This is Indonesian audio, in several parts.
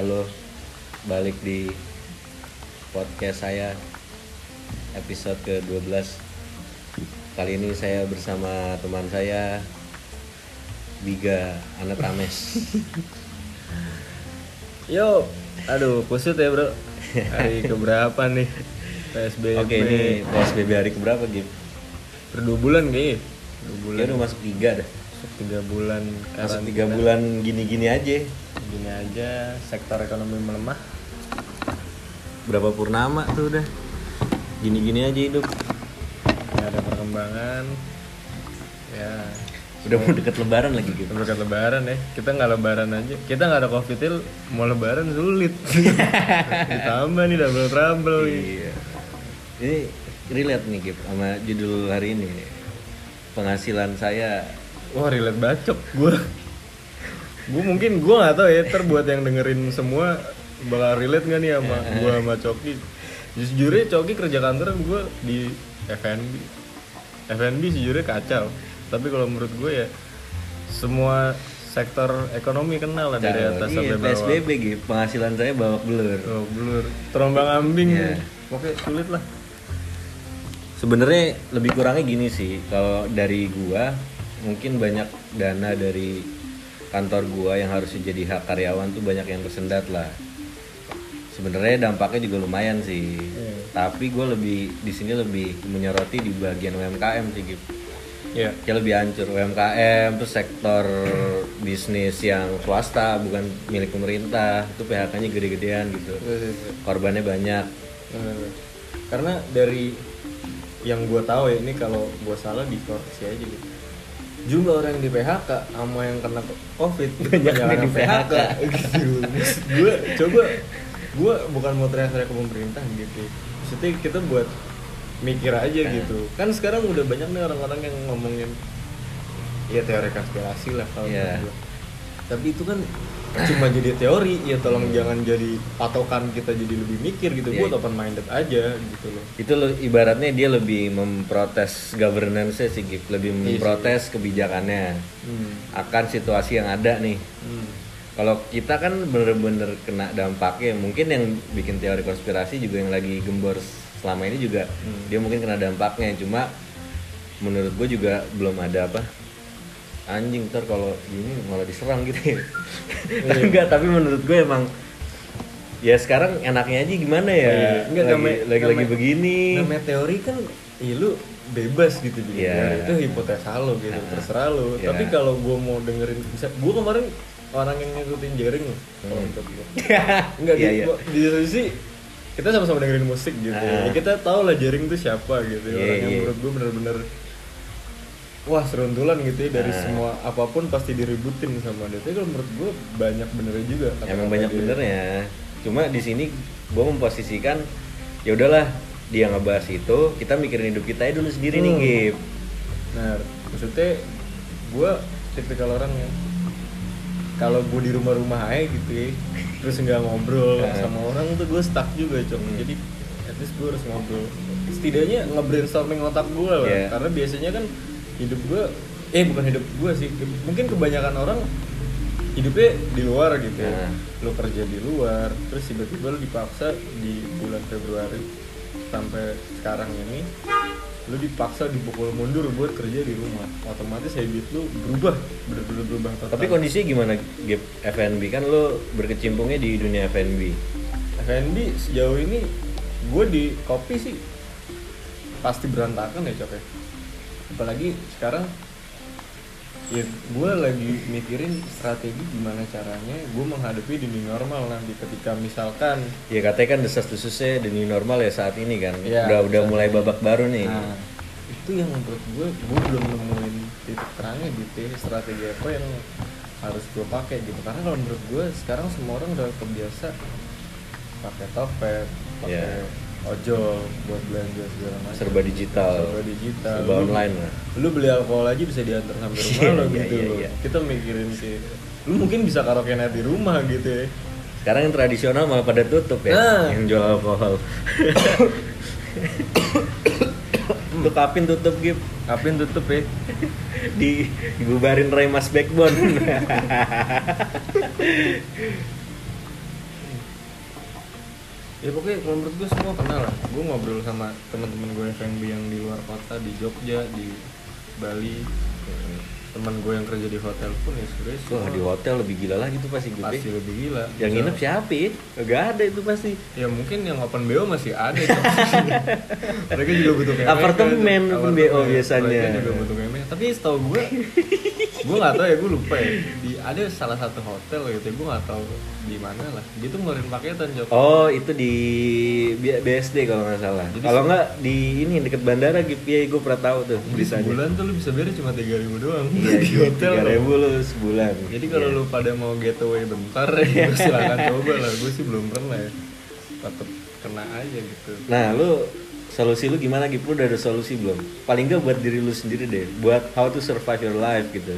Halo, balik di podcast saya episode ke-12 Kali ini saya bersama teman saya Biga Anak Rames Yo, aduh kusut ya bro. Hari keberapa nih PSBB? Oke ini PSBB hari keberapa Gip? per dua bulan kayaknya. Dua bulan. Kayaknya udah masuk tiga dah Masuk tiga bulan. Masuk tiga bulan gini-gini aja Gini aja, sektor ekonomi melemah. Berapa purnama tuh udah Gini-gini aja hidup Nggak ada perkembangan. Ya, Udah mau deket lebaran lagi Gip berkat lebaran ya. Kita nggak lebaran aja. Kita nggak ada covid mau lebaran sulit. Ditambah nih double trouble. Iya. Ini relate nih Gip sama judul hari ini. Penghasilan saya Wah relate bacok gue Gue mungkin gue gak tau ya Ntar buat yang dengerin semua Bakal relate gak nih sama gue sama Coki Sejujurnya Coki kerja kantor gue di FNB FNB sejujurnya kacau Tapi kalau menurut gue ya Semua sektor ekonomi kenal lah dari atas iya, sampai bawah PSBB Gip. Penghasilan saya babak belur. Oh, blur Terombang ambing Iya. Oke sulit lah Sebenarnya lebih kurangnya gini sih. Kalau dari gua mungkin banyak dana dari kantor gua yang harusnya jadi hak karyawan tuh banyak yang tersendat lah. Sebenarnya dampaknya juga lumayan sih. Iya. Tapi gue lebih di sini lebih menyoroti di bagian UMKM sih Gip. Iya ya lebih hancur UMKM terus sektor bisnis yang swasta bukan milik pemerintah itu PHK-nya gede-gedean gitu korbannya banyak karena dari yang gue tahu ya ini kalau gue salah dikoreksi aja gitu jumlah orang yang di PHK sama yang kena covid Banyak yang di PHK. gitu gue coba gue bukan mau teriak-teriak ke pemerintah gitu maksudnya kita buat mikir aja Nah. gitu kan sekarang udah banyak nih orang-orang yang ngomongin ya teori konspirasi lah kalau Iya. menurut gua. tapi itu kan cuma jadi teori ya tolong jangan jadi patokan kita jadi lebih mikir gitu Iya. buat open minded aja gitu loh itu lo ibaratnya dia lebih memprotes governance sih Gip. lebih memprotes kebijakannya hmm. akan situasi yang ada nih Hmm. kalau kita kan bener-bener kena dampaknya mungkin yang bikin teori konspirasi juga yang lagi gembor selama ini juga dia mungkin kena dampaknya cuma menurut gue juga belum ada apa anjing ntar kalau gini malah diserang gitu ya. Enggak tapi menurut gue emang ya sekarang enaknya aja gimana ya? Iya, enggak, lagi, namanya- lagi, lagi begini. namanya teori kan ya lu bebas gitu juga Iya. itu hipotesa lo gitu terserah lo Iya. tapi kalau gue mau dengerin bisa gue kemarin orang yang ngikutin jaring loh kalau menurut gue enggak Iya, di, iya. gua- di satu sisi kita sama-sama dengerin musik gitu. Ah. ya kita tahu lah jaring itu siapa gitu Iya, orang yang iya. menurut gue bener-bener wah seruntulan gitu ya dari Ah. semua apa pun pasti diributin sama dia tapi kalau menurut gue banyak benernya juga emang banyak dia. benernya cuma di sini gue memposisikan ya udahlah dia ngebahas itu kita mikirin hidup kita aja dulu sendiri nih Hmm. Gip Nah, maksudnya gue tipikal orang yang kalau gue di rumah-rumah aja gitu ya, terus nggak ngobrol Nah. sama orang tuh gue stuck juga cok. Hmm. Jadi at least gue harus ngobrol. Setidaknya nge-brainstorming otak gue lah. Iya. Karena biasanya kan hidup gue, eh bukan hidup gue sih, mungkin kebanyakan orang hidupnya di luar gitu ya. Nah. Lo kerja di luar, terus tiba-tiba lo dipaksa di bulan Februari sampai sekarang ini lu dipaksa dipukul mundur buat kerja di rumah. Otomatis habit lu berubah bener-bener berubah total. Tapi kondisinya gimana Gip FNB kan lo berkecimpungnya di dunia FNB F&B sejauh ini gue di kopi sih. Pasti berantakan ya cok ya apalagi sekarang ya gue lagi mikirin strategi gimana caranya gue menghadapi di new normal nanti ketika misalkan ya katanya kan desas-desusnya the new normal ya saat ini kan Iya, udah udah mulai babak baru nih Nah, itu yang menurut gue, gue belum nemuin titik terangnya gitu ya, strategi apa yang harus gue pakai gitu. Karena kalau menurut gue sekarang semua orang udah kebiasa pakai topet, pakai Iya. Ojol buat belanja segala macam. serba digital Serba digital. serba Lu- online lah Lu beli alkohol aja bisa diantar sampai rumah Iya, lo iya, gitu loh. iya. Kita mikirin sih. Lu mungkin bisa karaoke di rumah gitu ya. sekarang yang tradisional malah pada tutup ya Nah. yang jual alkohol Untuk kapin tutup Gip Kapin tutup ya. di dibubarin Ray Mas Backbone ya pokoknya kalau menurut gue semua kenal lah. Gue ngobrol sama teman-teman gue F&B yang di luar kota di Jogja di Bali teman gue yang kerja di hotel pun ya sebenarnya Wah di hotel lebih gila lagi tuh pasti gue pasti lebih gila. Yang nginep siapa ya? Gak ada itu pasti. Ya mungkin yang open BO masih ada mereka juga butuh kayak Apartemen open BO biasanya. mereka juga butuh kayak tapi setahu gue gue nggak tahu ya gue lupa ya. Di ada salah satu hotel gitu gue nggak tahu di mana lah. Dia tuh ngeluarin paketan Jok. Oh itu di BSD kalau nggak salah. Kalau nggak di ini deket bandara gitu. Ya gue pernah tahu tuh beritanya sebulan tuh lu bisa bayar cuma tiga ribu doang Iya di hotel tiga ribu lu sebulan Jadi kalau Iya. lu pada mau getaway bentar ya silakan coba lah. Gue sih belum pernah ya. Tetep kena aja gitu. Nah lu solusi lu gimana gitu? Lu udah ada solusi belum? Paling nggak buat diri lu sendiri deh Buat how to survive your life gitu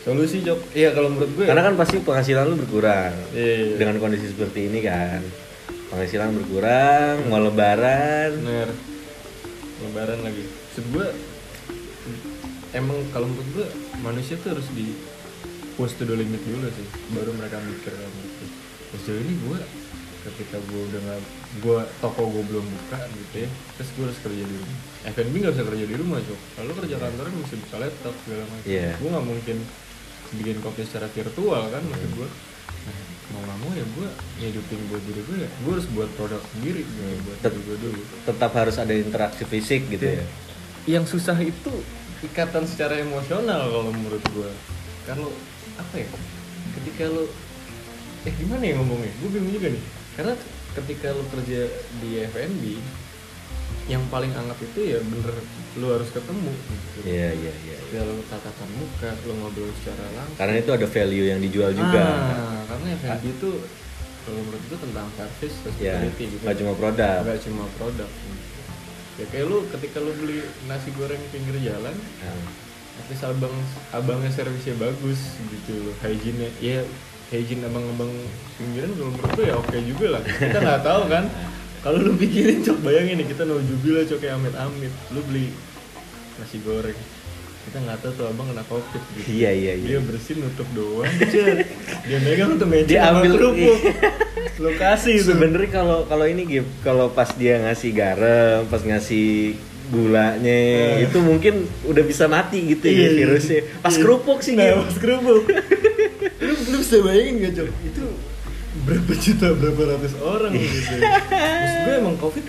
Solusi Jok. Iya kalau menurut gue. Karena kan pasti penghasilan lu berkurang Iya, iya. Dengan kondisi seperti ini kan Penghasilan berkurang, mau lebaran Bener. Lebaran lagi. Gue emang kalau menurut gue manusia tuh harus di push to the limit dulu sih baru mereka mikir gue. Terus sejauh ini gue ketika gue udah nggak gue toko gue belum buka gitu ya terus gue harus kerja di rumah. F&B nggak bisa kerja di rumah cok. Kalau kerja kantoran mesti buka laptop segala macam. Iya. gue nggak mungkin bikin kopi secara virtual kan maksud gue nah, mau nggak mau ya gue ngidupin buat diri gue ya. Gue harus buat produk sendiri gitu, buat Tet- diri gue dulu. Tetap harus ada interaksi fisik gitu ya. Yang susah itu ikatan secara emosional kalau menurut gue kalau apa ya? Ketika lo eh gimana ya ngomongnya? Gue bingung juga nih. Karena ketika lo kerja di F&B yang paling anggap itu ya bener lo harus ketemu. Gitu. Iya iya iya. Ya lo tatapan muka lo ngobrol secara langsung. Karena itu ada value yang dijual juga. Ah, karena F&B itu kalau menurut gue tentang service Ya, hospitality gitu nggak cuma produk. Nggak cuma produk ya kayak lu ketika lu beli nasi goreng pinggir jalan Nah, tapi abang abangnya servisnya bagus gitu. Hygiene ya hygiene abang-abang pinggiran kalau menurut gue ya oke juga lah. Kita nggak tahu kan. Kalau lu pikirin cok bayangin nih kita naujubillah cok kayak amit-amit. Lu beli nasi goreng kita nggak tahu tuh abang kena covid gitu Iya iya iya dia bersih nutup doang dia megang tuh meja Dia ambil- kerupuk lokasi itu Sebenarnya kalau kalau ini Gip, kalau pas dia ngasih garam, pas ngasih gulanya Eh. itu mungkin udah bisa mati gitu Iya, ya iya. virusnya. Pas Iya. kerupuk sih nah, Gip. pas kerupuk lu, lu bisa bayangin gak cok itu berapa juta berapa ratus orang gitu Maksud gue emang covid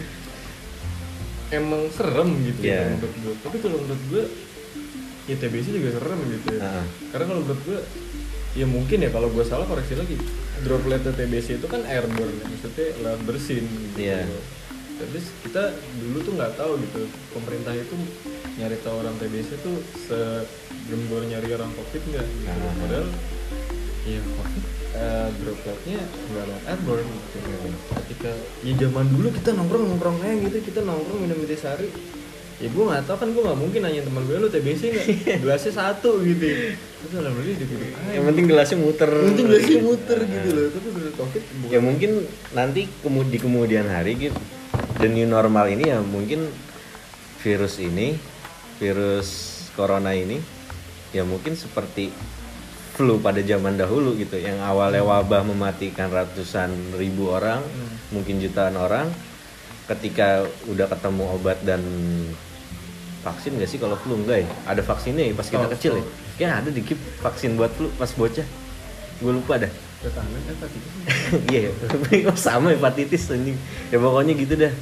emang serem gitu Iya. ya menurut gue tapi kalau menurut gue ya TBC juga serem gitu ya Heeh. karena kalau menurut gue ya mungkin ya kalau gue salah koreksi lagi droplet TBC itu kan airborne ya, maksudnya lewat bersin gitu Iya. tapi kita dulu tuh nggak tahu gitu pemerintah itu nyari tahu orang TBC tuh segembor nyari orang covid nggak gitu Ah. padahal ya covid eh, dropletnya nggak lewat airborne gitu ketika ya zaman dulu kita nongkrong nongkrong aja gitu kita nongkrong minum sari ya gue nggak tahu kan gue nggak mungkin nanya teman gue lu TBC nggak? Gelasnya satu gitu. Terus alhamdulillah dikit Yang penting gelasnya muter. penting gelasnya muter gitu loh. Tapi bener covid bukan. Ya mungkin nanti di kemudian hari gitu the new normal ini ya mungkin virus ini virus corona ini ya mungkin seperti flu pada zaman dahulu gitu. Yang awalnya wabah mematikan ratusan ribu orang mungkin jutaan orang ketika udah ketemu obat dan vaksin gak sih kalau flu enggak ya ada vaksinnya ya pas kita Oh, kecil ya kayak ada dikit vaksin buat flu pas bocah gue lupa dah gitu Iya, ya. kok sama hepatitis anjing. Ya pokoknya gitu dah.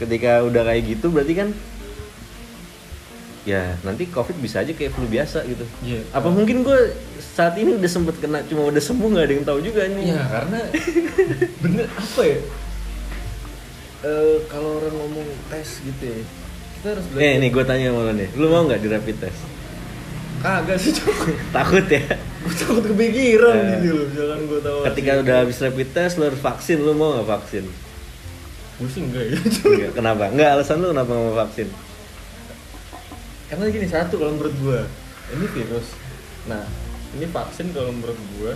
Ketika udah kayak gitu berarti kan ya nanti covid bisa aja kayak flu biasa gitu. Iya. Apa mungkin gue saat ini udah sempet kena cuma udah sembuh nggak ada yang tahu juga nih. Ya karena bener apa ya? Eh kalau orang ngomong tes gitu ya, kita harus Eh nih gue tanya sama lo nih, lu mau nggak di rapid test? Kagak sih cok, Takut ya? gue takut kepikiran Eh. gitu loh, jangan gue tahu. Ketika udah habis rapid test lu harus vaksin, lu mau nggak vaksin? gue sih enggak ya. Enggak, kenapa? Enggak alasan lu kenapa mau vaksin? Karena gini satu kalau menurut gue, ini virus. Nah, ini vaksin kalau menurut gue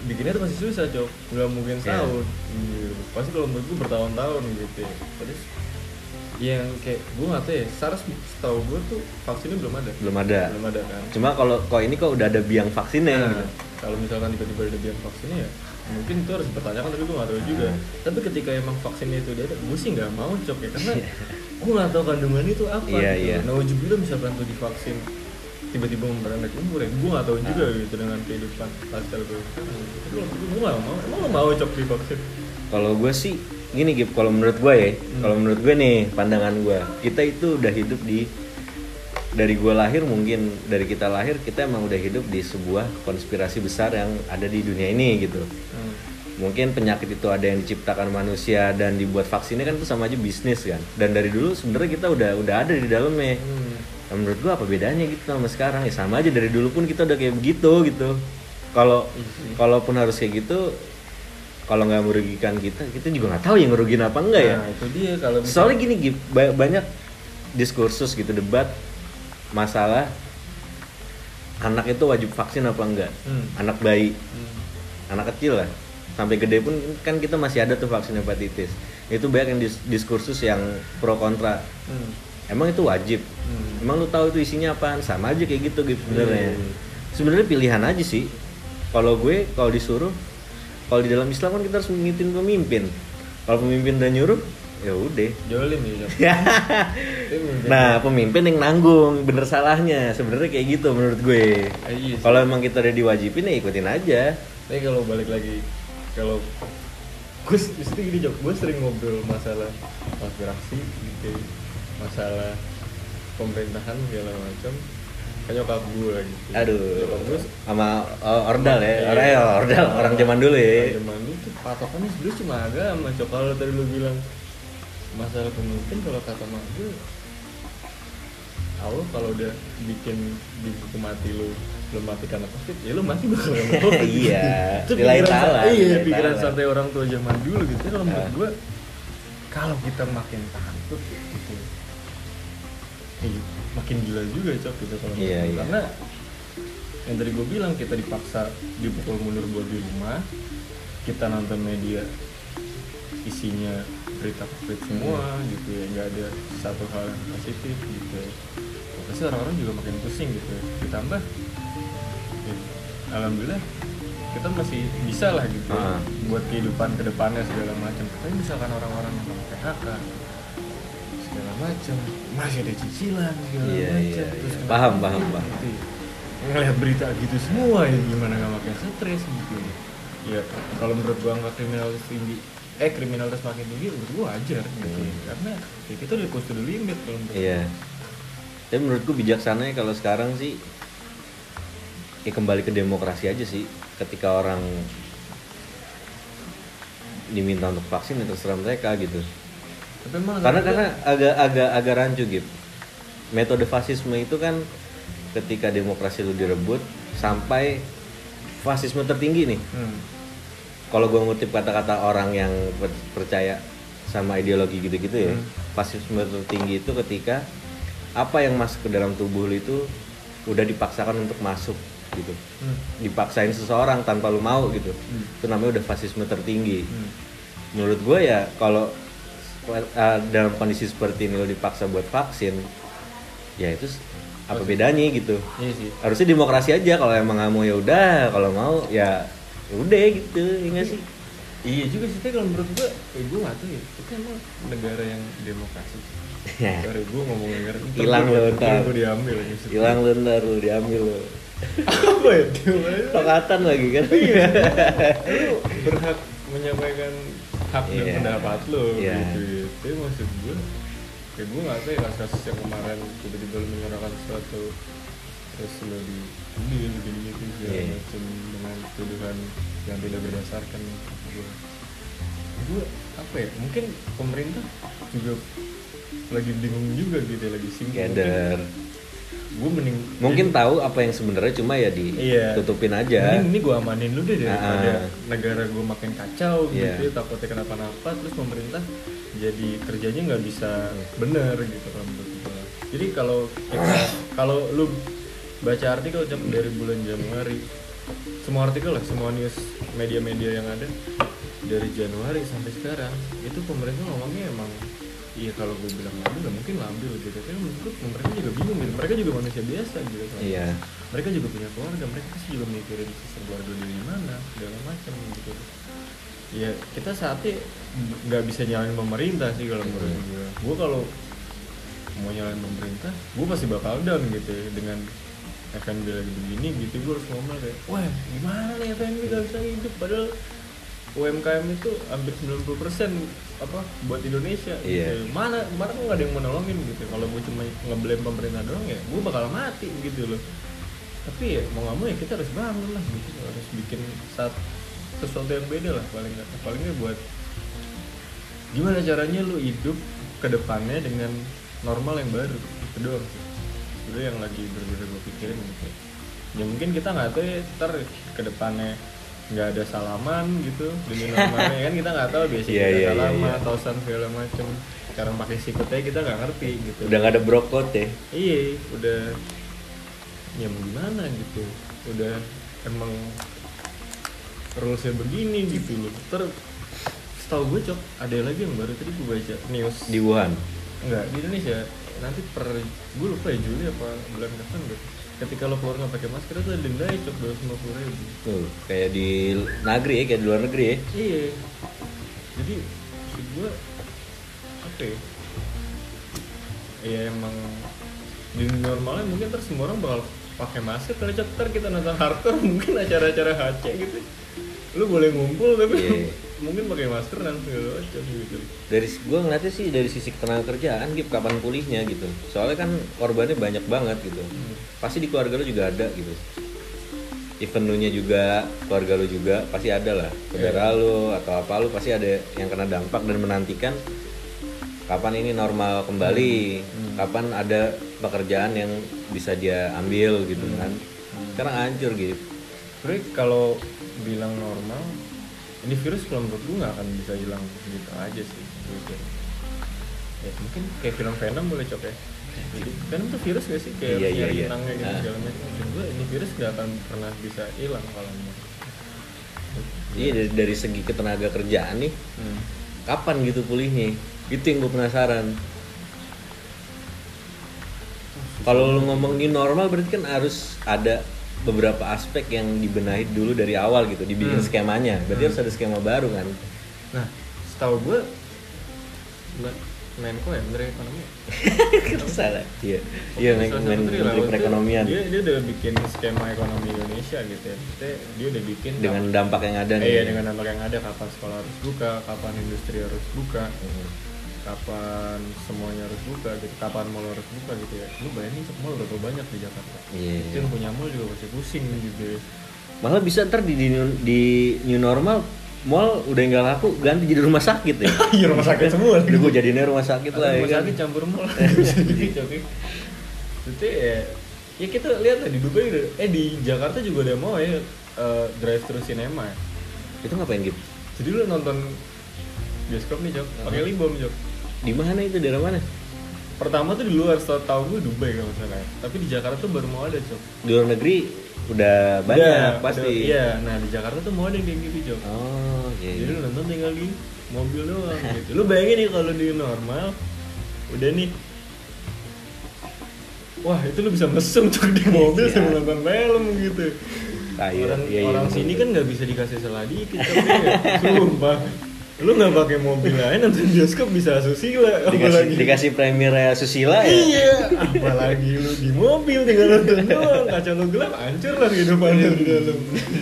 bikinnya tuh pasti susah cok nggak mungkin Iya. setahun gitu. pasti kalau menurut gue bertahun-tahun gitu ya. terus yang kayak gue nggak tahu ya SARS setahu gue tuh vaksinnya belum ada Belum ada. belum ada kan Cuma kalau kok ini kok udah ada biang vaksinnya Nah, gitu. kalau misalkan tiba-tiba ada biang vaksinnya ya mungkin itu harus dipertanyakan tapi gue gak tahu juga tapi ketika emang vaksinnya itu dia ada gue sih nggak mau cok ya karena gue nggak tahu kandungan itu apa Iya, gitu. iya. nah ujung misalkan tuh divaksin tiba-tiba memperpendek umur ya gue nggak tahu juga Ah. gitu dengan kehidupan lifestyle gue gue nggak mau emang lo mau cok divaksin Kalau gue sih gini Gip, kalau menurut gue ya, Hmm. kalau menurut gue nih pandangan gue, kita itu udah hidup di dari gue lahir mungkin dari kita lahir kita emang udah hidup di sebuah konspirasi besar yang ada di dunia ini gitu. hmm. Mungkin penyakit itu ada yang diciptakan manusia dan dibuat vaksinnya kan itu sama aja bisnis kan. Dan dari dulu sebenarnya kita udah udah ada di dalamnya. Hmm. Nah, menurut gua apa bedanya gitu sama sekarang ya sama aja dari dulu pun kita udah kayak begitu gitu kalau kalaupun harus kayak gitu kalau nggak merugikan kita kita juga nggak tahu yang ngerugiin apa enggak ya nah itu dia kalau misalnya- soalnya gini banyak diskursus gitu debat masalah anak itu wajib vaksin apa enggak Hmm. anak bayi Hmm. anak kecil lah sampai gede pun kan kita masih ada tuh vaksin hepatitis itu banyak yang dis- diskursus yang pro kontra Hmm. emang itu wajib Hmm. Emang lu tahu itu isinya apaan? Sama aja kayak gitu gitu sebenarnya. Iya. Sebenarnya pilihan aja sih. Kalau gue kalau disuruh kalau di dalam Islam kan kita harus mengikuti pemimpin. Kalau pemimpin udah nyuruh, ya udah. jolim ya nah, pemimpin yang nanggung bener salahnya. Sebenarnya kayak gitu menurut gue. Ah, iya. Kalau emang kita udah diwajibin ya ikutin aja. Tapi kalau balik lagi kalau gue mesti gini Jok, gue sering ngobrol masalah konspirasi gitu, masalah pemerintahan segala macam. Kan nyokap gue gitu. Aduh. Nyokap gue Sama oh, ordal ya. Iya. Orang ya, ordal orang zaman dulu ya. zaman dulu tuh patokannya sebenarnya cuma agama. Cok kalau tadi lu bilang masalah pemimpin kalau kata mak gue Allah kalau udah bikin di buku mati lu belum mati karena covid ya lu mati bakal covid Iya, lain pikiran taala, sa- di iya pikiran santai orang tua zaman dulu gitu kalau menurut Ah. gue kalau kita makin takut gitu eh, makin gila juga cok gitu kalau Iya, gue. iya. karena yang tadi gue bilang kita dipaksa dipukul mundur buat di rumah kita nonton media isinya berita covid semua Hmm. gitu ya nggak ada satu hal yang positif gitu ya. pasti orang-orang juga makin pusing gitu ya. ditambah ya, alhamdulillah kita masih bisa lah gitu ya, Ah. buat kehidupan ke depannya segala macam tapi misalkan orang-orang yang PHK macam masih ada cicilan segala Iya, macam iya, terus iya. kena Paham, paham, paham. gitu ya. ngelihat berita gitu semua ya gimana nggak makin stres gitu ya kalau menurut gua angka kriminalitas tinggi eh kriminalitas makin tinggi menurut gua wajar gitu ya. karena ya kita udah push to the limit kalau menurut Iya. Tapi menurutku bijaksananya kalau sekarang sih ya kembali ke demokrasi aja sih. Ketika orang diminta untuk vaksin ya terserah mereka gitu. Tapi emang Karena karena agak agak agak rancu gitu. Metode fasisme itu kan ketika demokrasi itu direbut sampai fasisme tertinggi nih. Hmm. Kalau gue ngutip kata-kata orang yang per- percaya sama ideologi gitu-gitu ya, Hmm. fasisme tertinggi itu ketika apa yang masuk ke dalam tubuh lu itu udah dipaksakan untuk masuk gitu, Hmm. dipaksain seseorang tanpa lu mau gitu, Hmm. itu namanya udah fasisme tertinggi. Hmm. Menurut gue ya kalau uh, dalam kondisi seperti ini lu dipaksa buat vaksin, ya itu apa bedanya gitu? iya sih Harusnya demokrasi aja kalau emang nggak mau ya udah, kalau mau ya ya udah gitu, ya sih? iya juga sih tapi kalau menurut gua eh gua nggak tahu ya itu emang negara yang demokrasi Ya. Sorry, gua ngomong negara ntar Hilang lu, ntar gua diambil hilang lu ntar lu diambil lu apa ya tokatan lagi kan Iya. lu berhak menyampaikan hak dan Iya. pendapat lo Iya. gitu ya. Tapi maksud gue, ya gue nggak tahu ya kasus-kasus yang kemarin tiba-tiba lu menyuarakan sesuatu terus lo diambil gini gitu segala Iya. macam dengan tuduhan yang tidak berdasarkan gue gue apa ya mungkin pemerintah juga lagi bingung juga gitu ya, lagi singgung. Gue mending mungkin tahu apa yang sebenarnya cuma ya Iya. ditutupin aja Mending ini gue amanin dulu deh daripada Ah. negara gue makin kacau Iya. gitu ya, takutnya kenapa-napa terus pemerintah jadi kerjanya nggak bisa bener gitu kan menurut. Jadi kalau kita- kalau lu baca artikel Cok, dari bulan Januari semua artikel lah semua news media-media yang ada dari Januari sampai sekarang itu pemerintah ngomongnya emang iya kalau gue bilang labil nggak mungkin labil gitu. Tapi menurut gue mereka juga bingung gitu. Mereka juga manusia biasa gitu kan. Iya. Mereka juga punya keluarga. Mereka pasti juga mikirin sistem keluarga di mana segala macam gitu. Ya kita saatnya nggak bisa nyalain pemerintah sih kalau menurut gue gue kalau mau nyalain pemerintah gue pasti bakal down gitu ya dengan FNB lagi begini gitu. Gue harus ngomong kayak wah gimana nih FNB gak bisa hidup? Padahal UMKM itu hampir 90% apa buat Indonesia Iya. gitu. Mana mana kok nggak ada yang mau nolongin gitu. Kalau gue cuma ngeblame pemerintah doang ya gue bakal mati gitu loh. Tapi ya mau nggak mau ya kita harus bangun lah gitu. Harus bikin saat sesuatu yang beda lah paling nggak paling nggak buat gimana caranya lu hidup ke depannya dengan normal yang baru itu doang sih itu yang lagi berbeda gue pikirin gitu ya mungkin kita nggak tahu ya ntar ke depannya nggak ada salaman gitu dengan normalnya kan kita nggak tahu biasanya Iya, kita iya, salaman iya. tosan segala macem. Cara pakai sikutnya kita nggak ngerti gitu. Udah nggak ada brokot ya? Iya udah ya mau gimana gitu. Udah emang rulesnya begini gitu loh. Ter setahu gue cok ada lagi yang baru tadi gue baca news. Di Wuhan? Enggak di Indonesia. Nanti per gue lupa ya Juli apa bulan depan gitu ketika lo keluar nggak pakai masker itu denda ya cok dua ratus ribu. Tuh kayak di negeri ya kayak di luar negeri ya? Iya. Jadi maksud gue apa ya? Ya emang di normalnya mungkin terus semua orang bakal pakai masker kali cok ntar kita nonton hardcore mungkin acara-acara HC gitu. Lu boleh ngumpul tapi Iya. Mungkin pakai masker dan segala macam gitu. Dari gue ngeliatnya sih dari sisi ketenaga kerjaan gitu kapan pulihnya gitu. Soalnya kan korbannya banyak banget gitu. Pasti di keluarga lu juga ada gitu. Even lu nya juga keluarga lu juga pasti ada lah. Saudara lu atau apa lu pasti ada yang kena dampak dan menantikan kapan ini normal kembali kapan ada pekerjaan yang bisa dia ambil gitu kan. Sekarang hancur gitu Sebenernya kalau bilang normal ini virus kalau menurut gue nggak akan bisa hilang gitu aja sih gitu. ya mungkin kayak film Venom boleh cok ya jadi Venom tuh virus gak sih kayak Iya, iya, iya. gitu Ah. segala macam gue ini virus nggak akan pernah bisa hilang kalau menurut iya dari, dari segi ketenaga kerjaan nih hmm. kapan gitu pulihnya itu yang gue penasaran kalau lu ngomong new normal berarti kan harus ada beberapa aspek yang dibenahi dulu dari awal gitu dibikin Hmm. skemanya. Berarti harus ada skema baru kan? Nah setahu gue Me- Menko ya Menteri Ekonomi. Salah. Iya. Iya menteri perekonomian. dia dia udah bikin skema ekonomi Indonesia gitu ya. Maksudnya dia udah bikin dengan dampak yang ada Eh, nih. iya dengan dampak yang ada kapan sekolah harus buka, kapan industri harus buka, Hmm. Kapan semuanya harus buka gitu, kapan mall harus buka gitu ya. Lu bayangin mall berapa banyak di Jakarta. Iya. Itu yang punya mall juga pasti pusing gitu. ya. malah bisa ntar di, di, new- di new normal mall udah nggak laku ganti jadi rumah sakit ya Iya rumah sakit semua. udah gue jadinya rumah sakit lah ya rumah kan sakit campur mall oke. Itu ya ya kita lihat lah di Dubai udah eh di Jakarta juga udah mau ya drive thru cinema ya. itu ngapain gitu Jadi lu nonton bioskop nih, Jok. Pakai libom, Jok. Di mana itu daerah mana Pertama tuh di luar, setelah tahu gue Dubai kalau nggak salah. ya. Tapi di Jakarta tuh baru mau ada, Jok. di luar negeri udah banyak Udah, pasti udah- Iya, nah di Jakarta tuh mau ada yang kayak gitu, Jok. oh iya, Jadi iya. lu nonton tinggal di mobil doang gitu. Lu bayangin nih kalau di normal udah nih Wah itu lu bisa mesum tuh di mobil Iya. sambil nonton film gitu. Ah, iya, orang iya, iya, orang betul, sini betul. kan nggak bisa dikasih salah dikit tapi ya, sumpah lu nggak pakai mobil lain nonton bioskop bisa asusila dikasih apalagi. dikasih premier susila ya? Iya apalagi lu di mobil tinggal nonton doang. Kaca lu gelap hancur lah kehidupan lu di dalam.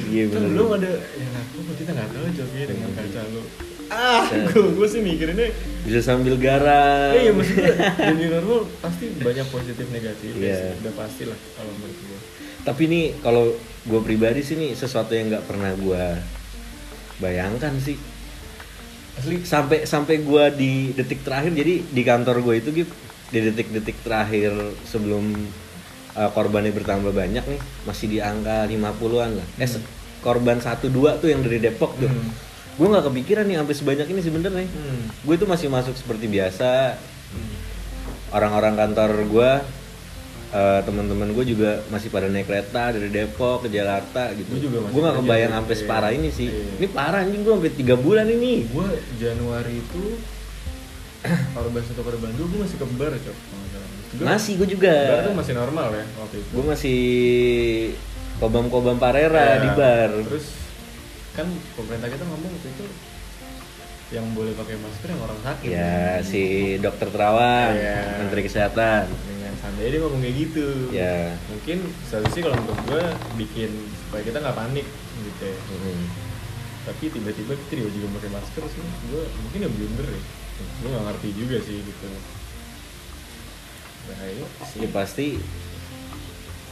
Iya kan bener. belum ada ya aku kita nggak tahu coba dengan kaca lu. Ah gue gue sih mikirinnya bisa sambil garang. Eh, iya maksudnya di new normal pasti banyak positif negatif Iya. udah pasti lah kalau menurut gue tapi ini kalau gue pribadi sih nih sesuatu yang nggak pernah gue bayangkan sih asli. Sampai sampai gue di detik terakhir jadi di kantor gue itu gitu di detik-detik terakhir sebelum uh, korbannya bertambah banyak nih masih di angka 50-an lah. Eh se- korban satu dua tuh yang dari Depok tuh. Hmm. gue nggak kepikiran nih sampai sebanyak ini sebenarnya. Hmm. gue tuh masih masuk seperti biasa. Orang-orang kantor gue eh, teman-teman gue juga masih pada naik kereta dari Depok ke Jakarta gitu. Gua juga masih gue nggak kerja kebayang sampai iya. separah ini sih. Iya. ini parah anjing gue sampai tiga bulan ini. Gue Januari itu kalau bahas satu kode Bandung gue masih ke bar cok. Gua- masih gue juga. Bar tuh masih normal ya waktu itu. Gue masih kobam-kobam parera Ya, di bar. Terus kan pemerintah kita ngomong waktu itu yang boleh pakai masker yang orang sakit. Ya si dokter Terawang Iya. menteri kesehatan. Dengan santai dia ngomong kayak gitu. Ya. Mungkin solusi kalau menurut gue bikin supaya kita nggak panik gitu ya. mm. tapi tiba-tiba kita juga juga pakai masker sih. Gue mungkin ya blunder ya. Gue nggak ngerti juga sih gitu. Bahaya sih ya pasti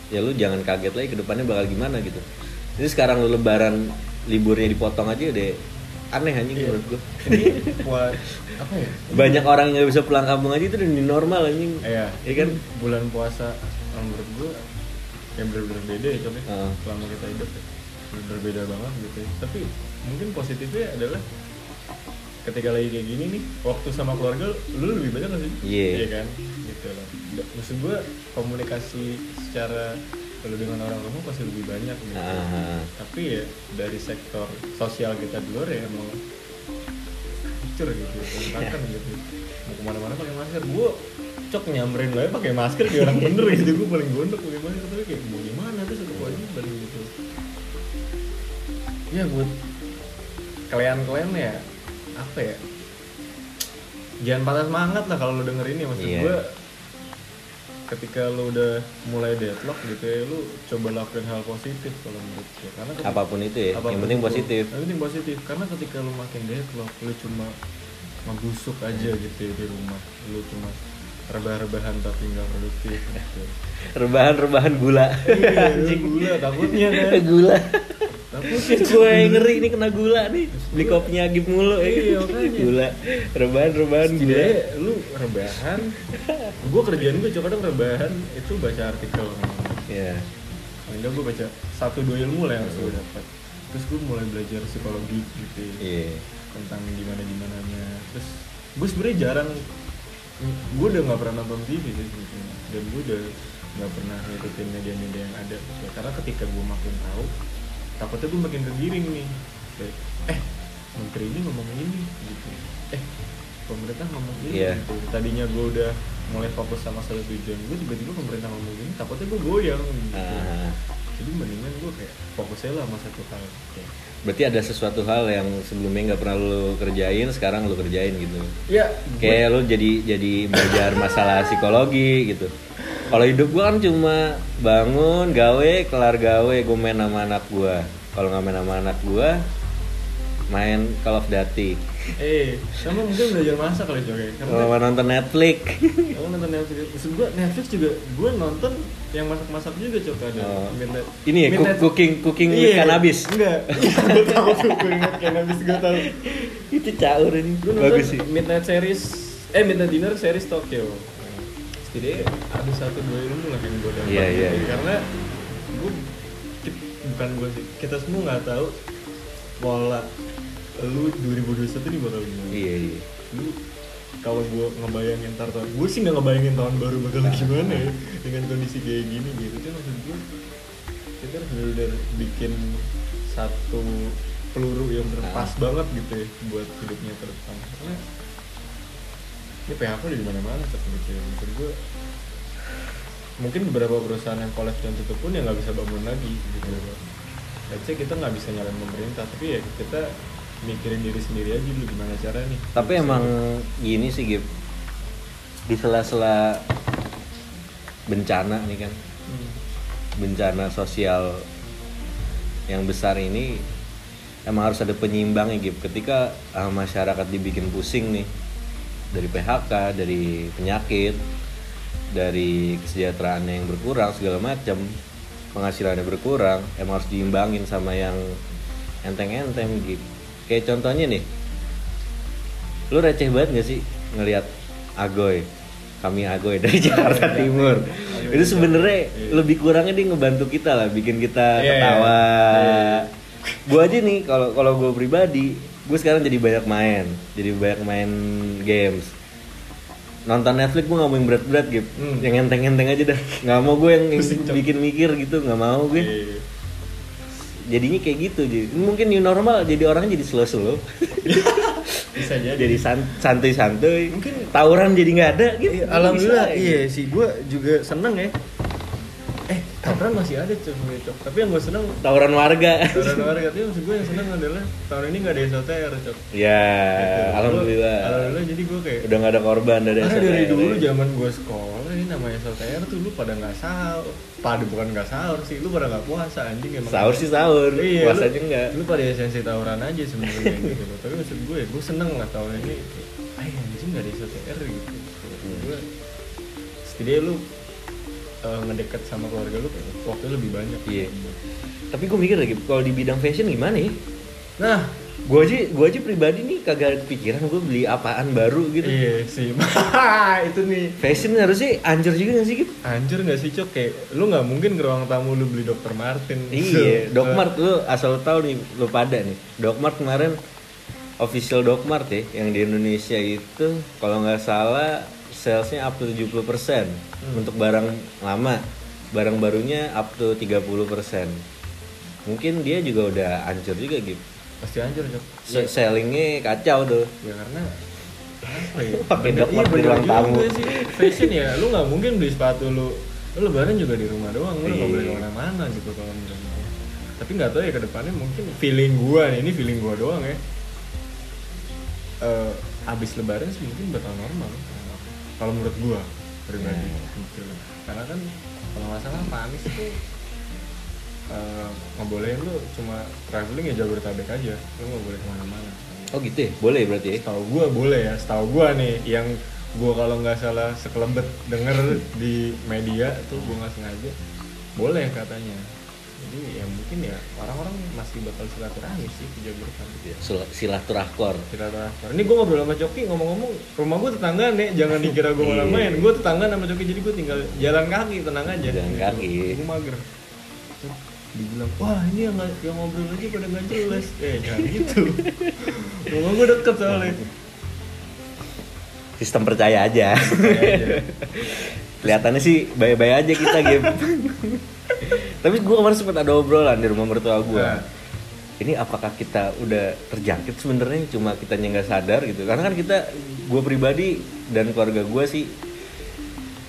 ya lu jangan kaget lagi ke depannya bakal gimana gitu. Ini sekarang lu lebaran liburnya dipotong aja udah aneh anjing Iya. menurut gue buat apa ya banyak orang yang nggak bisa pulang kampung aja itu udah normal anjing Iya, Iya kan? bulan puasa yang menurut gue yang bener-bener beda ya coba Heeh. selama kita hidup ya. bener beda banget gitu ya. tapi mungkin positifnya adalah ketika lagi kayak gini nih waktu sama keluarga lu lebih banyak gak sih Iya. kan gitu loh maksud gue komunikasi secara kalau dengan orang rumah pasti lebih banyak gitu. Ah, tapi ya dari sektor sosial kita di luar ya emang hancur gitu berantakan gitu. Mau ke mana-mana pakai masker. Gue cok nyamperin gue pakai masker kayak orang bener gitu. Gue paling gondok pakai masker tapi kayak mau gimana tuh satu kewajiban gitu. Ya buat kalian-kalian ya apa ya? Jangan patah semangat lah kalau lo denger ini maksud Iya. gue ketika lo udah mulai deadlock gitu ya lo coba lakuin hal positif kalau menurut gue karena ketika- apa pun itu ya apa pun yang penting itu, positif. Yang penting positif. Karena ketika lo makin deadlock lo cuma ngebusuk aja gitu ya di rumah. Lo cuma rebah-rebahan tapi nggak produktif gitu. rebahan-rebahan gula. Iya, gula takutnya kan. Gula gue yang ngeri ini kena gula nih. Beli kopinya agib mulu. Ya Iya, gula. Rebahan-rebahan gula. Setidaknya lu rebahan. Gue kerjaan gue cuma kadang rebahan. Itu baca artikel. Ya Enggak gue baca satu dua ilmu lah yang harus gue dapat. Terus gue mulai belajar psikologi gitu. Iya. Tentang gimana gimana nya terus gue sebenarnya jarang gue udah nggak pernah nonton TV sih sebetulnya. Dan gue udah nggak pernah ngikutin media-media yang ada. Gitu. karena ketika gue makin tahu takutnya gue makin tergiring nih. Eh menteri ini ngomong ini. Gitu. Eh pemerintah ngomong ini. Iya. gitu tadinya gue udah mulai fokus sama satu tujuan gue tiba-tiba pemerintah ngomong gini takutnya gue goyang gitu. Ah. jadi mendingan gue kayak fokus aja lah sama satu hal Kayak, berarti ada sesuatu hal yang sebelumnya nggak pernah lu kerjain sekarang lu kerjain gitu. Ya kayak lu jadi jadi belajar masalah psikologi gitu. Kalau hidup gua kan cuma bangun gawe kelar gawe gue main sama anak gua. Kalau nggak main sama anak gua main Call of Duty. Eh, sama mungkin belajar masak kali juga kalau Karena mau nonton Netflix. Kamu nonton Netflix. Maksud gue Netflix juga Gue nonton yang masak-masak juga cok ada. Oh. Midnight- ini ya Midnight- cooking cooking with Iya, cannabis. Enggak. Gue tau tuh cooking with cannabis Gue tau itu caur ini. Gue nonton bagus sih. Midnight Series Eh Midnight Dinner series Tokyo. Setidaknya ada satu dua ilmu lah yang gue dapat. Iya, iya, gitu. iya. Karena gue Bukan gue sih Kita semua nggak tahu Pola Lu 2021 nih bakal gimana? Iya iya. Lu kalau gue ngebayangin ntar tahun gue sih nggak ngebayangin tahun baru bakal gimana ya dengan kondisi kayak gini gitu. Kan maksud gue kita harus benar-benar bikin satu peluru yang berpas banget gitu ya buat hidupnya ke depan. Karena ini PHK udah di mana-mana cek gitu ya maksud gue mungkin beberapa perusahaan yang kolaps dan tutup pun ya nggak bisa bangun lagi gitu. Let's say kita nggak bisa nyalain pemerintah tapi ya kita mikirin diri sendiri aja dulu gimana cara nih. Tapi emang gini sih Gip. Di sela-sela bencana nih kan. Hmm. bencana sosial yang besar ini emang harus ada penyeimbangnya gitu ketika ah, masyarakat dibikin pusing nih dari PHK dari penyakit dari kesejahteraan yang berkurang segala macam penghasilannya berkurang emang harus diimbangin sama yang enteng-enteng gitu kayak contohnya nih lu receh banget gak sih ngelihat Agoy kami Agoy dari Jakarta Timur? Itu sebenarnya lebih kurangnya dia ngebantu kita lah bikin kita Iya, ketawa. Iya. gue aja nih kalau kalau gue pribadi gue sekarang jadi banyak main jadi banyak main games. Nonton Netflix gue nggak mau yang berat-berat gitu Hmm. yang enteng-enteng aja dah. Nggak mau gue yang, bikin mikir gitu nggak mau gue Iya. Jadinya kayak gitu. Jadi mungkin new normal jadi orangnya jadi slow slow bisa jadi. Jadi san- santuy-santuy. Mungkin- tawuran jadi nggak ada gitu Iya, alhamdulillah Bisa, iya sih. Gue juga seneng ya tawuran masih ada cok cok tapi yang gue seneng tawuran warga tawuran warga tapi maksud gue yang seneng adalah tahun ini nggak ada SOTR cok ya Gitu. alhamdulillah Gua- alhamdulillah jadi gue kayak udah nggak ada korban dari karena dari SOTR. dulu zaman gue sekolah ini namanya SOTR tuh lu pada nggak sahur pada bukan nggak sahur sih lu pada nggak puasa anjing emang sahur sih sahur Iya, puasanya lu, enggak Lu pada esensi tawuran aja sebenarnya gitu loh. Tapi maksud gue, gue seneng lah tahun ini. Ay anjing gak ada SOTR gitu. Hmm. Gue setidaknya lu eh, ngedeket sama keluarga lu waktu lebih banyak. iya tapi gue mikir lagi kalau di bidang fashion gimana ya Nah, gue aja gue aja pribadi nih kagak pikiran gue beli apaan baru gitu iya sih. itu nih. fashion harusnya anjir juga gak sih gitu Anjir gak sih Cok? Kayak lu gak mungkin ke ruang tamu lu beli Dr. Martin. Iya, So, Doc Mart lu asal lu tahu nih lu pada nih. Doc Mart kemarin official Doc Mart ya yang di Indonesia itu kalau nggak salah salesnya up to 70% untuk barang lama. Barang barunya up to 30%. Mungkin dia juga udah hancur juga gitu. Pasti anjir Cok. Se- Sellingnya kacau tuh. Ya karena apa ya? Pakai Bener- Doc Mart iya, di ruang tamu. sih. Fashion ya, lu nggak mungkin beli sepatu lu. Lu lebaran juga di rumah doang, lu nggak Iya. boleh ke mana-mana gitu kalau menurut. Tapi nggak tahu ya ke depannya mungkin feeling gua nih, ini feeling gua doang ya. Eh, abis lebaran sih mungkin bakal normal. Kalau menurut gua pribadi. Ya. Gitu. Karena kan kalau nggak salah Pak Anies tuh eh, ngebolehin lu cuma traveling ya Jabodetabek aja, lu nggak boleh ke mana-mana. Oh gitu ya? Boleh berarti ya? Setahu gua boleh ya, setahu gua nih yang gua kalau nggak salah sekelebet denger di media tuh gua nggak sengaja boleh katanya. Jadi ya mungkin ya orang-orang masih bakal silaturahmi sih ke Jabodetabek. Iya, Sil- Silaturahkor. Silaturahmi. Ini gua ngobrol sama Coki ngomong-ngomong rumah gua tetangga nih, jangan dikira gua malah Iya. main. Gua tetangga sama Coki jadi gua tinggal jalan kaki tenang aja. Jalan kaki. Gua mager. Dibilang wah ini yang yang ngobrol aja pada nggak jelas eh jangan gitu rumah gua deket soalnya Sistem percaya aja. Kelihatannya sih baik-baik aja kita game. Tapi gue kemarin sempat ada obrolan di rumah mertua gue. Nah. Ini apakah kita udah terjangkit sebenarnya cuma kita nggak sadar gitu. Karena kan kita gue pribadi dan keluarga gue sih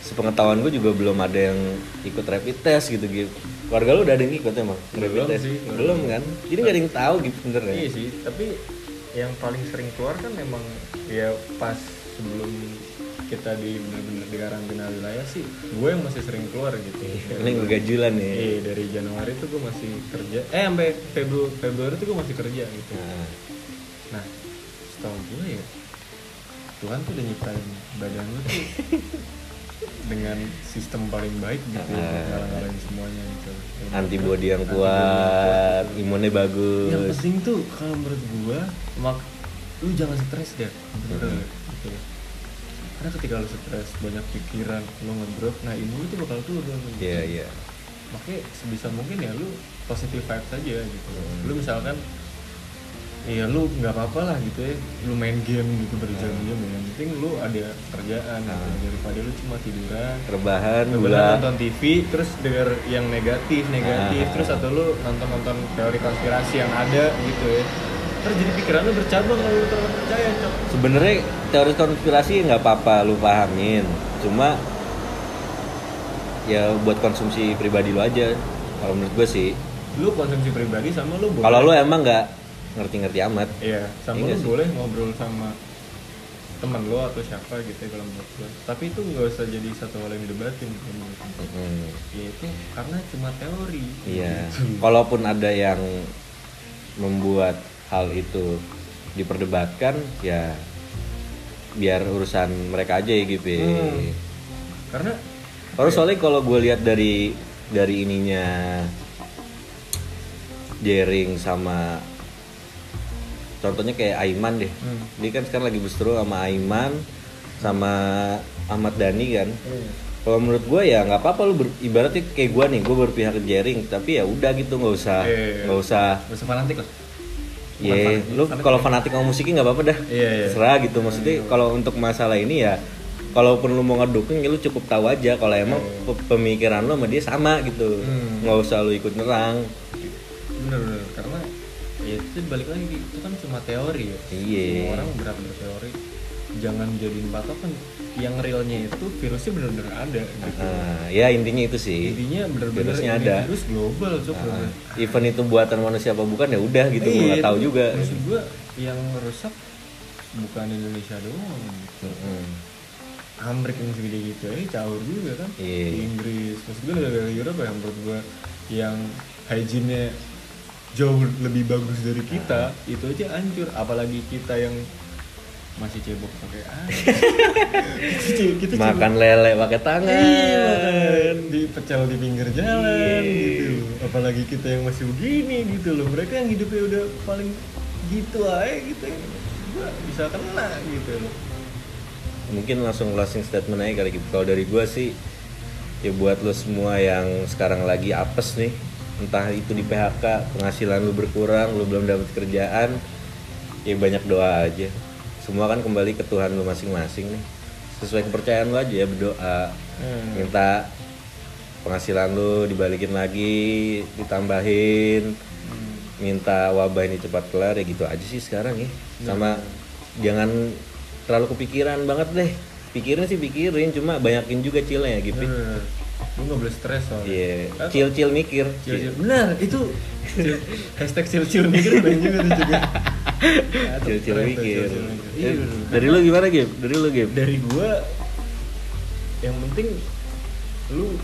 sepengetahuan gue juga belum ada yang ikut rapid test gitu gitu. Keluarga lu udah ada yang ikut emang rapid Belum test? sih, Belum kan? Jadi nggak ada yang tahu gitu sebenarnya. Iya sih, tapi yang paling sering keluar kan emang ya pas sebelum kita di bener-bener di karantina wilayah sih, gue yang masih sering keluar gitu. Ini yang begajulan nih. Iya dari Januari tuh gue masih kerja, eh sampai Februari Februari tuh gue masih kerja gitu. Nah, Nah, setahu gue ya Tuhan tuh udah nyiptain badan lu tuh dengan sistem paling baik gitu Ah. untuk ngalang-ngalangin semuanya gitu. antibody yang Antibody kuat, yang imunnya Yang bagus. penting tuh kalau menurut gua mak lu jangan stres deh bener gitu. Karena ketika lu stres banyak pikiran lu ngedrop, nah lu tuh bakal turun. Iya, iya. Makanya sebisa mungkin ya lu positive vibes aja gitu. Hmm. Lu misalkan Iya lu nggak apa-apa lah gitu ya Lu main game gitu berjam-jam ya Yang penting lu ada kerjaan gitu Hmm. Daripada lu cuma tiduran Rebahan, gula. nonton TV terus denger yang negatif negatif Ah. terus atau lu nonton nonton teori konspirasi yang ada gitu ya terus jadi pikiran lu bercabang kalau lu terlalu percaya cok Sebenarnya teori konspirasi nggak apa-apa lu pahamin, cuma ya buat konsumsi pribadi lu aja. Kalau menurut gue sih, lu konsumsi pribadi sama lu boleh kalau lu emang nggak ngerti-ngerti amat, iya sama Iya lu sih. boleh ngobrol sama teman lu atau siapa gitu ya kalau menurut gua tapi itu nggak usah jadi satu hal yang didebatin gua. mm, ya itu karena cuma teori iya. Gitu. Kalaupun ada yang membuat hal itu diperdebatkan, ya biar urusan mereka aja ya gitu. Hmm. karena Kalau soalnya kalau gue lihat dari dari ininya Jering sama contohnya kayak Aiman deh. Hmm. Dia kan sekarang lagi berseteru sama Aiman sama Ahmad Dhani kan. Iya. Kalau menurut gue ya nggak apa-apa lu ber, ibaratnya kayak gue nih, gue berpihak ke Jering, tapi ya udah gitu nggak usah Iya. nggak usah Gak usah fanatik lah ya fanatik, lu kalau fanatik sama musiknya nggak apa-apa dah. Iya, iya. serah gitu maksudnya kalau untuk masalah ini ya kalaupun lu mau ngedukung ya lu cukup tahu aja kalau emang Iya. pe- pemikiran lu sama dia sama gitu. Hmm. nggak usah lu ikut nyerang. Bener bener. Karena ya itu balik lagi itu kan cuma teori ya. Iya. Semua orang berat berteori jangan jadiin patokan yang realnya itu virusnya benar-benar ada gitu. Nah, ya intinya itu sih. intinya benar-benar Virusnya ada. virus global cok Nah, event itu buatan manusia apa bukan ya udah gitu gue nggak tahu itu juga. maksud gua yang rusak bukan Indonesia doang gitu. Mm-mm. Amerika yang segede gitu ini caur juga kan Iya. Di Inggris maksud gue negara Eropa yang menurut gue yang hygiene-nya jauh lebih bagus dari kita Nah. itu aja hancur apalagi kita yang masih cebok pakai kita cebok- Makan lele pakai tangan. Iya, makan di pecel di pinggir jalan Iya. gitu. Apalagi kita yang masih begini gitu loh. Mereka yang hidupnya udah paling gitu aja gitu. Gua bisa kena gitu loh. Mungkin langsung closing statement aja kali gitu. Kalau dari gue sih ya buat lo semua yang sekarang lagi apes nih, entah itu di PHK, penghasilan lu berkurang, lu belum dapat kerjaan, ya banyak doa aja. Semua kan kembali ke Tuhan lu masing-masing nih. Sesuai kepercayaan lu aja ya berdoa. Hmm. Minta penghasilan lu dibalikin lagi, ditambahin, minta wabah ini cepat kelar ya gitu aja sih sekarang ya. Sama jangan terlalu kepikiran banget deh. Pikirin sih pikirin, cuma banyakin juga chillnya ya gitu. Bener. Lu gak boleh stres soalnya. Iya, Atau- chill chill mikir. Chill, chill. Benar, itu chill- hashtag chill chill mikir banyak juga tuh juga. Chill hashtag mikir. Iya, Eh, bener. Dari lu gimana Gib? Dari lu Gib? dari gua yang penting lu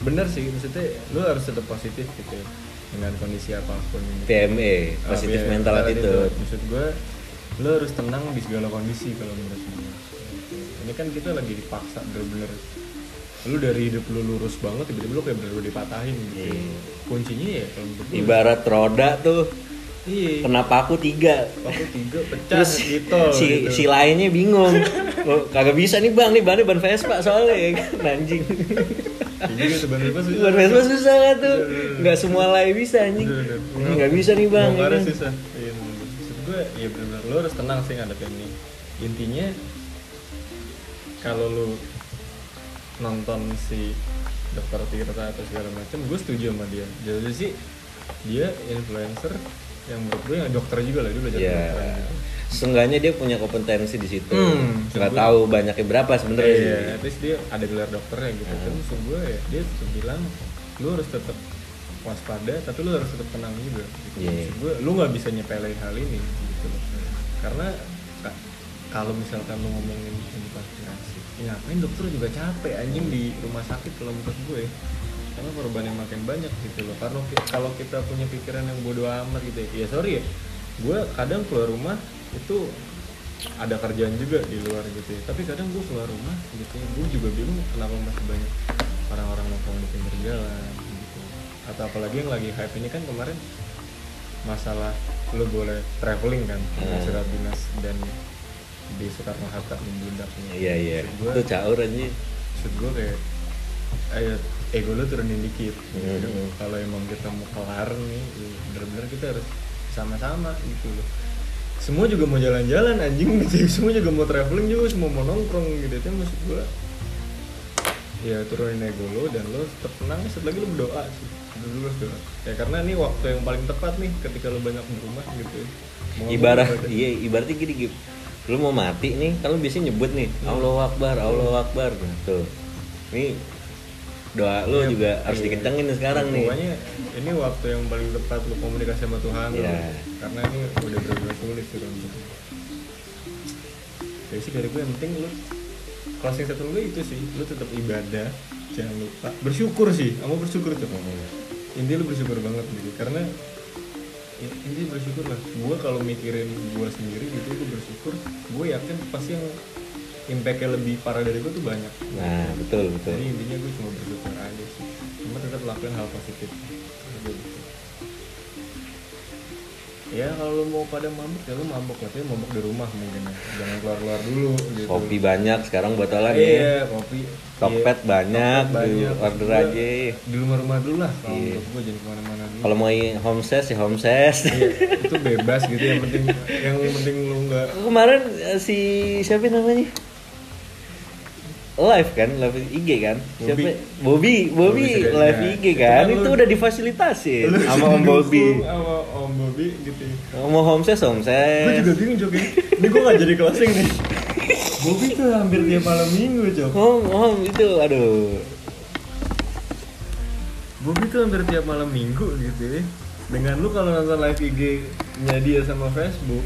bener sih maksudnya lu harus tetap positif gitu ya, dengan kondisi apa pun. PME, Ah, positif iya, mental attitude. maksud gua lu harus tenang di segala kondisi kalau menurut gua ini kan kita lagi dipaksa bener-bener lu dari hidup lu lurus banget tiba-tiba lu kayak bener-bener dipatahin gitu Iya. kuncinya ya kalau Ibarat roda tuh iya kena paku tiga. aku tiga pecah Terus gitu si gitu. si lainnya bingung. Oh, kagak bisa nih bang, nih bannya ban Vespa soalnya ya kan anjing. Kayak gitu sebenarnya susah. Ban Vespa susah nggak tuh, nggak semua lain bisa anjing. Bener, bener. Ini nggak bisa nih bang. ya Bongkarnya kan? susah. Iya. Maksud gue, ya benar lo harus tenang sih ngadepin ini. Intinya kalau lu nonton si dokter Tirta atau segala macam, gue setuju sama dia. Jadi sih dia influencer yang menurut gue yang dokter juga lah dia belajar Ya, kedokteran gitu. seenggaknya dia punya kompetensi di situ. Hmm, sebut- tahu banyaknya berapa sebenarnya Iya, sih. at least dia ada gelar dokternya gitu. Kan maksud gue ya dia tetap bilang lu harus tetap waspada, tapi lu harus tetap tenang juga. Gitu. Iya. Maksud gue, lu nggak bisa nyepelein hal ini gitu loh. Karena ka- kalau misalkan lu ngomongin ini konspirasi, ya ngapain dokter juga capek anjing di rumah sakit kalau menurut gue. Karena korban yang makin banyak gitu loh. Karena kalau kita punya pikiran yang bodoh amat gitu ya, ya sorry ya, gue kadang keluar rumah itu ada kerjaan juga di luar gitu ya tapi kadang gue keluar rumah gitu ya gue juga bingung kenapa masih banyak orang-orang nongkrong di pinggir jalan gitu atau apalagi yang lagi hype ini kan kemarin masalah lu boleh traveling kan Hmm. surat dinas dan di Soekarno Hatta membundaknya Iya iya. gue Itu caur anjing. maksud gue kayak ayo ego lu turunin dikit gitu. Hmm. kalau emang kita mau kelar nih bener-bener kita harus sama-sama gitu loh semua juga mau jalan-jalan anjing gitu semua juga mau traveling juga semua mau nongkrong gitu itu maksud gue ya turunin ego lo dan lo tetap tenang setelah lagi lo berdoa sih dulu harus doa ya karena ini waktu yang paling tepat nih ketika lo banyak di rumah gitu ya. Mau Ibarat iya ibaratnya gini Gib. Lu mau mati nih, lu biasanya nyebut nih, Hmm. Allahu Akbar, Allahu Akbar. Tuh. Ini doa lu Iya, juga harus iya. dikencengin nih sekarang nih. Pokoknya ini waktu yang paling tepat lo komunikasi sama Tuhan lo. Iya. Karena ini udah benar-benar sulit sih untuk. Jadi sih dari gue yang penting lo closing statement gue itu sih, lo tetap ibadah, jangan lupa bersyukur sih, kamu bersyukur tuh. Intinya lo bersyukur banget gitu, karena in- intinya bersyukur lah. Gue kalau mikirin gue sendiri gitu, gue bersyukur. Gue yakin pasti yang impactnya lebih parah dari gue tuh banyak. Nah, betul betul. Jadi intinya gue cuma bersyukur aja sih. Cuma tetap lakuin hal positif. Ya kalau lu mau pada mabuk ya lu mabuk tapi mabuk di rumah mungkin ya. Jangan keluar-keluar dulu gitu. Kopi banyak sekarang botolan Iya, nih. kopi. Tokped Iya, banyak, banyak. order Gua aja. Di rumah-rumah dulu lah. Kalau Iya. gue jangan ke mana-mana dulu. Kalau mau home ses ya home ses. Iya, itu bebas gitu yang penting yang penting lu nggak Kemarin eh, si siapa namanya? Live kan live IG kan? Siapa? Bobby. Bobby Bobby live IG Itu kan? kan itu lu- udah difasilitasi sama Om Bobby. Sama Om Bobby gitu mau homses homses gue juga bingung Cok ya. ini gue gak jadi closing nih. Bobby tuh hampir tiap malam minggu Cok. Hom hom itu aduh. Bobby tuh hampir tiap malam minggu gitu ya. Dengan lu kalau nonton live IG nya dia sama Facebook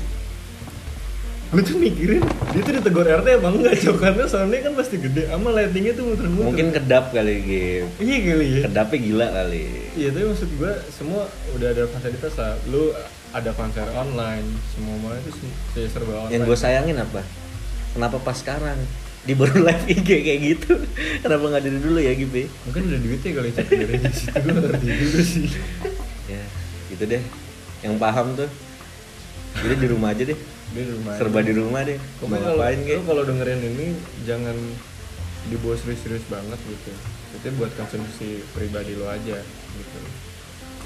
gue tuh mikirin dia tuh ditegur RT apa enggak? Cok karena soalnya kan pasti gede. Sama lightingnya tuh muter-muter. Mungkin kedap kali gitu iya kali ya. Kedapnya gila kali. Iya tapi maksud gue semua udah ada fasilitas lah. Lu ada konser online, semua mana itu se- serba online. yang gue sayangin apa? Kenapa pas sekarang? Di baru live IG kayak gitu. Kenapa nggak dari dulu ya Gibi Mungkin udah duitnya kali cek dari di situ gue ngerti juga sih. ya gitu deh. Yang paham tuh. Jadi di rumah aja deh di rumah. serba di rumah deh mau kalau lu kayak kalau dengerin ini jangan dibawa serius-serius banget gitu. Itu buat konsumsi pribadi lo aja gitu.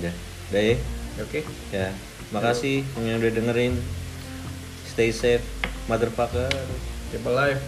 udah udah ya Oke. ya makasih yang udah dengerin stay safe motherfucker Keep alive.